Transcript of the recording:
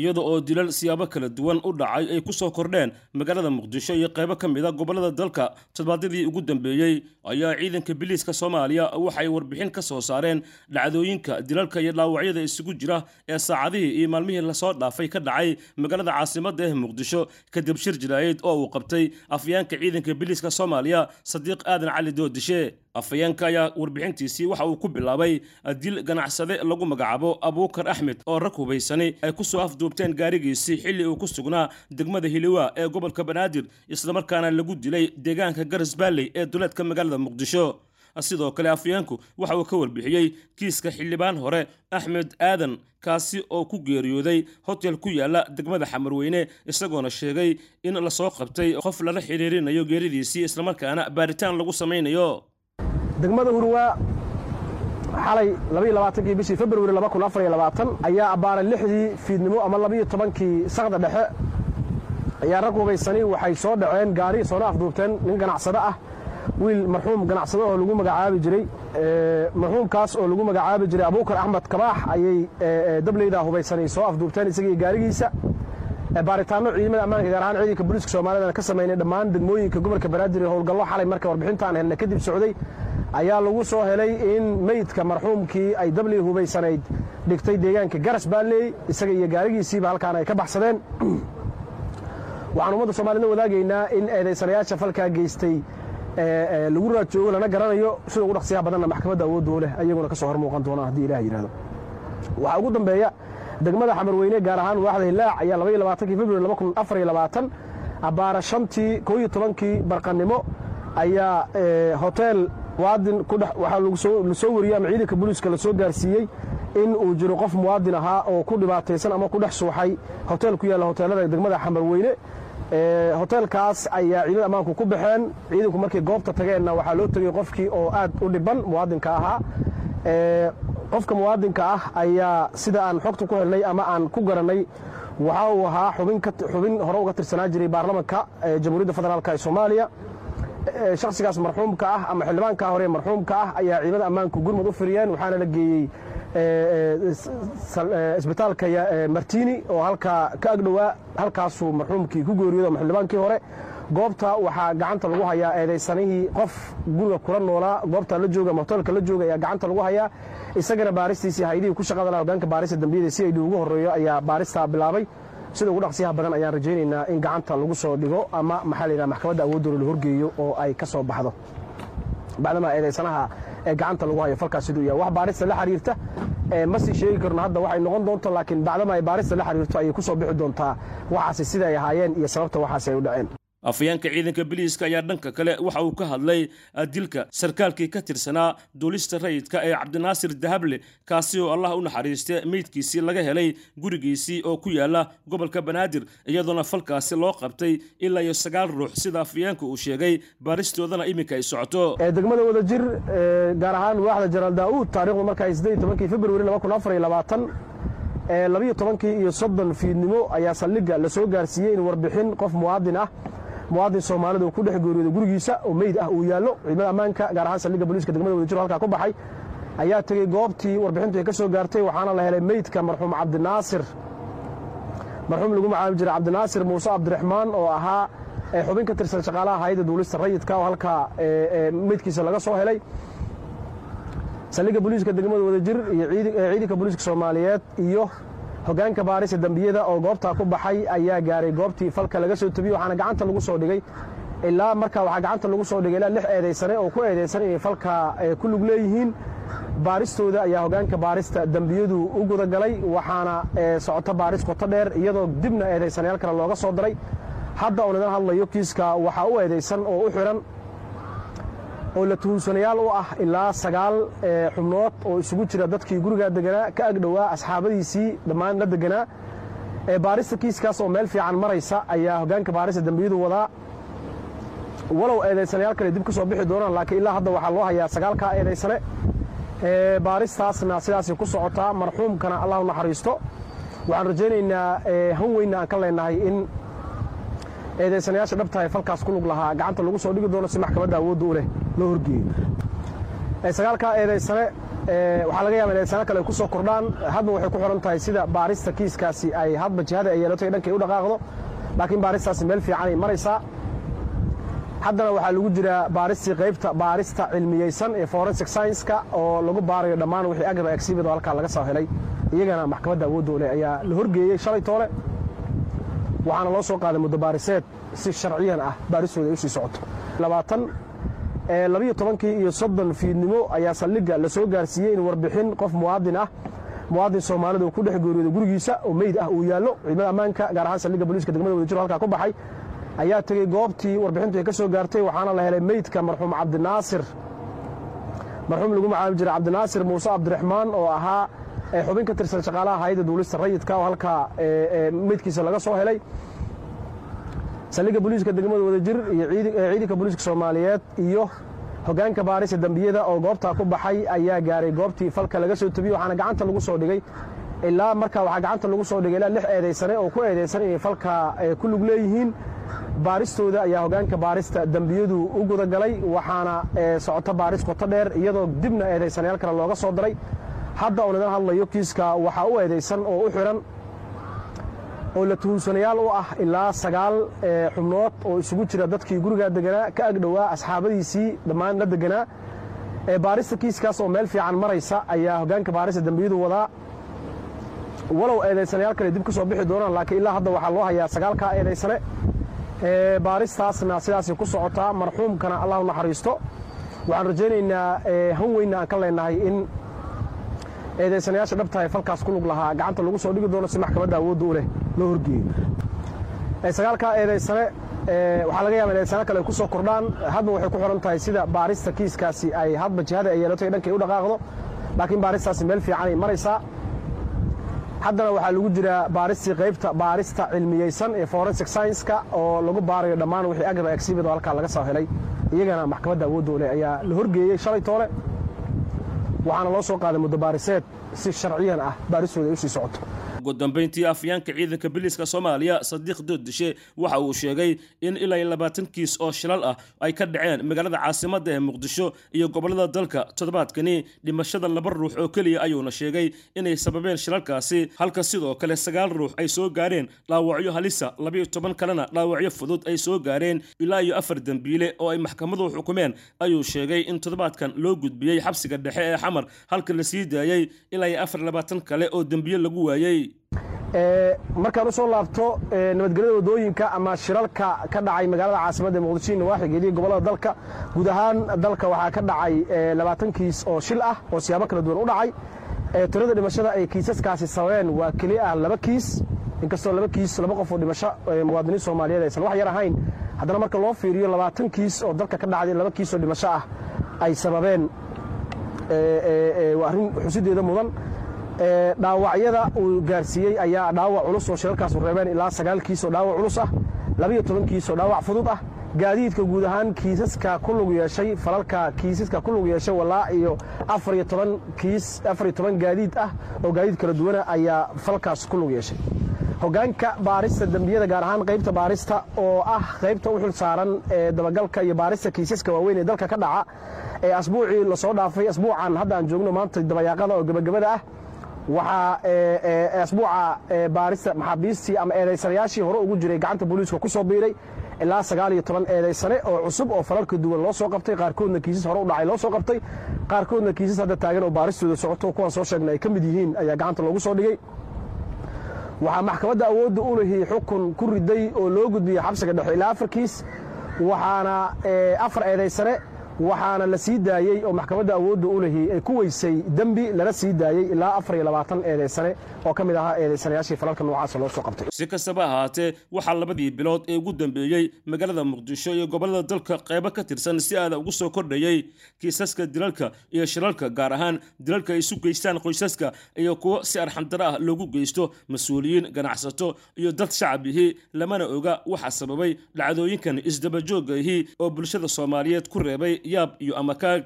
iyada oo dilal siyaabo kala duwan u dhacay ay ku soo kordheen magaalada muqdisho iyo qaybo ka mid a gobollada dalka. Todobaadyadii ugu dambeeyey ayaa ciidanka biliiska soomaaliya waxay warbixin ka soo saareen dhacdooyinka dilalka iyo dhaawacyada isugu jira ee saacadihii iyo maalmihii la soo dhaafay ka dhacay magaalada caasimadda ee muqdisho. Kadib shir jilaayeed oo uu qabtay afyeenka ciidanka biliiska soomaaliya sadiiq aadan cali doodishe afhayeenka ayaa warbixintiisii waxa uu ku bilaabay dil ganacsade lagu magacaabo abuukar axmed oo rag hubaysani ay ku soo afduubteen gaarigiisii xilli uu ku sugnaa degmada hiliwa ee gobolka banaadir islamarkaana lagu dilay deegaanka garas baalley ee duleedka magaalada muqdisho. Sidoo kale afhayeenku waxa uu ka warbixiyey kiiska xildhibaan hore axmed aadan kaasi oo ku geeriyooday hotel ku yaalla degmada xamarweyne isagoona sheegay in la soo qabtay qof lala xiriirinayo geeridiisii islamarkaana baaritaan lagu samaynayo degmada hurwaa xalay kii bishii februari ayaa abbaaray lixdii fiidnimo ama labiyo tobankii sakda dhexe. Ayaa rag hubaysani waxay soo dhaceen gaari soona afduubteen nin ganacsado ah wiil marxuum ganacsado oo lagu magacaabi jiray. Marxuumkaas oo lagu magacaabi jiray abuukar axmed kabaax ayay dableyda hubaysani soo afduubteen isagii gaarigiisa. Baaritaano ciidamada ammaanka gaar ahaan ciidanka booliiska soomaalida ka samaynay dhammaan degmooyinka gobolka banaadir ee howlgallo xalay marka warbixintaan helna kadib socday ayaa lagu soo helay in meydka marxuumkii ay dabley hubaysanayd dhigtay deegaanka garas baalley isaga iyo gaarigiisiiba halkaan ay ka baxsadeen. Waxaan ummadda soomaalida wadaagaynaa in eedaysanayaasha falkaa geystay lagu raajoogo lana garanayo sida ugu dhaqsiyaha badanna maxkamadda awoodoo leh ayaguna ka soo hor muuqan doonaan haddii ilah yidhahdo waxaa ugu dambeeya degmada xamarweyne gaar ahaan waaxda hilaac ayaa kii februari abbaara shantii kooiyo tobankii barqannimo ayaa hotel muwaadin waxaa la soo wariyey ama ciidanka booliiska la soo gaarsiiyey in uu jiro qof muwaadin ahaa oo ku dhibaataysan ama ku dhex suuxay hotel ku yaalla hoteelada degmada xamarweyne hoteelkaas ayaa ciidamada ammaanku ku baxeen. Ciidanku markay goobta tageenna waxaa loo tegey qofkii oo aad u dhiban muwaadinka ahaa. Qofka muwaadinka ah ayaa sida aan xogta ku helnay ama aan ku garannay waxa uu ahaa xubin hore uga tirsanaa jiray baarlamanka jamhuuriyadda federaalk ee soomaaliya shakhsigaas marxuumka ah ama xildhibaanka hore marxuumka ah ayaa ciidamada ammaanku gurmud u firiyeen waxaana la geeyey isbitaalka martini oo halkaa ka agdhowaa halkaasuu marxuumkii ku geeriyooda ama xildhibaankii hore. Goobta waxaa gacanta lagu hayaa eedaysanihii qof guriga kula noolaa. Goobta la jooga ama hoteelka la jooga ayaa gacanta lagu hayaa. Isagana baaristiisii haydihii ku shaqada laha hogaanka baarista dambiyada si ay ugu horreeyo ayaa baaristaa bilaabay sida ugu dhaqsiyaha badan ayaan rajaynaynaa in gacanta lagu soo dhigo ama maxaa la yidhaha maxkamadda awoodooda la horgeeyo oo ay ka soo baxdo. Bacdamaa eedaysanaha ee gacanta lagu hayo falkaas siduu yahay. Wax baarista la xiriirta ma sii sheegi karno hadda waxay noqon doonto laakiin bacdama ay baarista la xiriirto ayay ku soo bixi doontaa waxaasi sida ay ahaayeen iyo sababta waxaasi ay u dhaceen afhayeenka ciidanka biliiska ayaa dhanka kale waxa uu ka hadlay dilka sarkaalkii ka tirsanaa duulista rayidka ee cabdinaasir dahable kaasi oo allah u naxariiste meydkiisii laga helay gurigiisii oo ku yaalla gobolka banaadir iyadoona falkaasi loo qabtay ilaa iyo sagaal ruux sida afhayeenka uu sheegay baaristoodana iminka ay socoto. Degmada wadajir gaar ahaan waaxda janaal daa'uud taarikhdu markaa tobankii februari labiyo tobankii iyo soddon fiidnimo ayaa saldhigga la soo gaarsiiyey in warbixin qof muwaadin ah muwaadin soomaalida uu ku dhex geeriyooda gurigiisa oo meyd ah uu yaallo. Ciidamada ammaanka gaar ahaan saldhigga booliiska degmada wadajir halkaa ku baxay ayaa tegey goobtii warbixintu ay ka soo gaartay waxaana la helay meydka marxuum cabdinaasir. Marxuum lagu magacaabi jiray cabdinaasir muuse cabdiraxmaan oo ahaa xubin ka tirsan shaqaalaha hayadda duulista rayidka oo halkaa meydkiisa laga soo helay. Saldhigga booliiska degmada wadajir iyo ciidanka booliiska soomaaliyeed iyo hogaanka baarista dembiyada oo goobtaa ku baxay ayaa gaaray goobtii falka laga soo tebiyey waxaana gacanta lagu soo dhigay. Ilaa markaa waxaa gacanta lagu soo dhigay ilaa lix eedaysane oo ku eedaysan inay falka ku lug leeyihiin. Baaristooda ayaa hogaanka baarista dembiyadu u gudagalay waxaana socota baaris qoto dheer iyadoo dibna eedaysanayaal kale looga soo diray hadda oo nadan hadlayo kiiska waxaa u eedaysan oo u xidhan oo la tuhunsanayaal u ah ilaa sagaal xubnood oo isugu jira dadkii gurigaa deganaa. Ka agdhowaa asxaabadiisii dhammaan la deganaa. Baarista kiiskaas oo meel fiican maraysa ayaa hogaanka baarista dembiyadu wadaa walow eedaysanayaal kale dib ka soo bixi doonaan laakiin ilaa hadda waxaa loo hayaa sagaalkaa eedaysane baaristaasna sidaasay ku socotaa marxuumkana allah u naxariisto. Waxaan rajaynaynaa han weynna aan ka leenahay in eedaysanayaasha dhabtahay falkaas ku lug lahaa gacanta lagu soo dhigi doono si maxkamadda awoodda u leh loo horgeeyo. Sagaalkaa eedaysane waxaa laga yaaba eedaysano kale ay ku soo kordhaan. Hadba waxay ku xiran tahay sida baarista kiiskaasi ay hadba jihada ay yeelato ee dhankay u dhaqaaqdo. Laakiin baaristaasi meel fiicanay maraysaa. Haddana waxaa lagu jiraa baaristii qaybta baarista cilmiyeysan ee forensic science-ka oo lagu baarayo dhammaan wixii agaba exhibit oo halkaa laga soo helay. Iyagana maxkamadda awoodda leh ayaa la horgeeyey shalay toole waxaana loo soo qaaday muddo baariseed si sharciyan ah baaristooda ay u sii socoto. Labiyo tobankii iyo soddon fiidnimo ayaa saldhigga la soo gaarsiiyey in warbixin qof muwaadin ah muwaadin soomaalida uu ku dhex geeriyooday gurigiisa oo meyd ah uu yaallo. Ciidamada ammaanka gaar ahaan saldhigga booliiska degmada wadajiro halkaa ku baxay ayaa tegey goobtii warbixintu ay ka soo gaartay waxaana la helay meydka marxuum cabdinaasir marxuum lagu magacaabi jiray cabdinaasir muuse cabdiraxmaan oo ahaa xubin ka tirsan shaqaalaha hayadda duulista rayidka oo halkaa meydkiisa laga soo helay. Saldhigga booliiska degmada wadajir iyo ciidanka booliiska soomaaliyeed iyo hogaanka baarisa dembiyada oo goobtaa ku baxay ayaa gaaray goobtii falka laga soo tebiyey waxaana gacanta lagu soo dhigay ilaa markaa waxaa gacanta lagu soo dhigay ilaa lix eedaysane oo ku eedaysan inay falka ku lug leeyihiin. Baaristooda ayaa hogaanka baarista dembiyadu u gudagalay waxaana socota baaris qoto dheer iyadoo dibna eedaysanayaal kale looga soo diray hadda oo ladan hadlayo kiiska waxaa u eedaysan oo u xidhan oo la tuhunsanayaal u ah ilaa sagaal xubnood oo isugu jira dadkii gurigaa deganaa ka agdhowaa asxaabadiisii dhammaan la deganaa baarista kiiskaas oo meel fiican maraysa ayaa hogaanka baarista dembiyadu wadaa walow eedaysanayaal kale dib ka soo bixi doonaan laakiin ilaa hadda waxaa loo hayaa sagaalkaa eedaysane baaristaasna sidaasay ku socotaa marxuumkana allah u naxariisto. Waxaan rajaynaynaa han aan ka leenahay in eedaysanayaasha dhabtahay falkaas ku lug lahaa gacanta lagu soo dhigi doono si maxkamadda awoodda u leh loo horgeeyo. Sagaalkaa eedaysane waxaa laga yaaba eedaysano kale ay ku soo kordhaan. Hadba waxay ku xiran tahay sida baarista kiiskaasi ay hadba jihada ay yeelato ee dhankay u dhaqaaqdo. Laakiin baaristaasi meel fiicanay maraysaa. Haddana waxaa lagu jiraa baaristii qaybta baarista cilmiyeysan ee forensic science-ka oo lagu baarayo dhammaan wixii agaba exhibit oo halkaa laga soo helay. Iyagana maxkamadda awoodda leh ayaa la horgeeyey shalay toole waxaana loo soo qaaday muddo baariseed si sharciyan ah baaristooda ay u sii socoto ugu dambayntii afyaanka ciidanka biliiska soomaaliya sadiiq dooddishe waxa uu sheegay in ilaa labaatan kiis oo shilal ah ay ka dhaceen magaalada caasimadda ee muqdisho iyo gobollada dalka. Toddobaadkani dhimashada laba ruux oo keliya ayuuna sheegay inay sababeen shilalkaasi halka sidoo kale sagaal ruux ay soo gaareen. Dhaawacyo halisa labiyo toban kalena dhaawacyo fudud ay soo gaareen. Ilaa iyo afar dembiile oo ay maxkamaduhu xukumeen ayuu sheegay in toddobaadkan loo gudbiyey xabsiga dhexe ee xamar halka la sii daayey ilaa iyo afar labaatan kale oo dembiye lagu waayey markaan u soo laabto nabadgelyada waddooyinka ama shiralka ka dhacay magaalada caasimadda ee muqdisho nawaaxigeediyo gobollada dalka guud ahaan dalka waxaa ka dhacay labaatan kiis oo shil ah oo siyaabo kala duwan u dhacay. Tirada dhimashada ay kiisaskaasi sababeen waa keli ah laba kiis. Inkastoo laba kiis laba qof oo dhimasho muwaadiniin soomaaliyeed aysan wax yar ahayn. Haddana marka loo fiiriyo labaatan kiis oo dalka ka dhacday laba kiis oo dhimasho ah ay sababeen waa arrin xusideeda mudan dhaawacyada uu gaarsiiyey ayaa dhaawac culus oo shilalkaasu reebeen ilaa sagaal kiis oo dhaawac culus ah labiyo toban kiis oo dhaawac fudud ah. Gaadiidka guud ahaan kiisaska ku lug yeeshay falalka kiisaska ku lug yeeshay walaa iyo afariyo toban kiis afariyo toban gaadiid ah oo gaadiid kala duwana ayaa falkaas ku lug yeeshay. Hogaanka baarista dembiyada gaar ahaan qaybta baarista oo ah qaybta u xil saaran ee dabagalka iyo baarista kiisaska waaweyn ee dalka ka dhaca ee asbuucii la soo dhaafay asbuucan hadda aan joogno maanta dabayaaqada oo gebagabada ah waxaa asbuuca baarista maxaabiistii ama eedaysanayaashii hore ugu jiray gacanta booliiska ku soo biiray ilaa sagaal iyo toban eedaysane oo cusub oo falalka duwan loo soo qabtay. Qaarkoodna kiisas hore u dhacay loo soo qabtay. Qaarkoodna kiisas hadda taagan oo baaristooda socoto. Kuwaan soo sheegnay ay ka mid yihiin ayaa gacanta loogu soo dhigay. Waxaa maxkamadda awoodda u lihi xukun ku riday oo loo gudbiyey xabsiga dhexe ilaa afar kiis waxaana afar eedaysane waxaana la sii daayey oo maxkamadda awoodda u lihi ay ku weysay dembi lana sii daayey ilaa afar iyo labaatan eedaysane oo ka mid ahaa eedaysanayaashii falalka noocaasa loo soo qabtay. Si kastaba ahaatee waxaa labadii bilood ee ugu dambeeyey magaalada muqdisho iyo gobollada dalka qaybo ka tirsan si aada ugu soo kordhayey kiisaska dilalka iyo shilalka gaar ahaan dilalka ay isu geystaan qoysaska iyo kuwo si arxandaro ah loogu geysto mas'uuliyiin ganacsato iyo dad shacabihii lamana oga waxa sababay dhacdooyinkan isdabajoogaihii oo bulshada soomaaliyeed ku reebay yaab iyo amakaag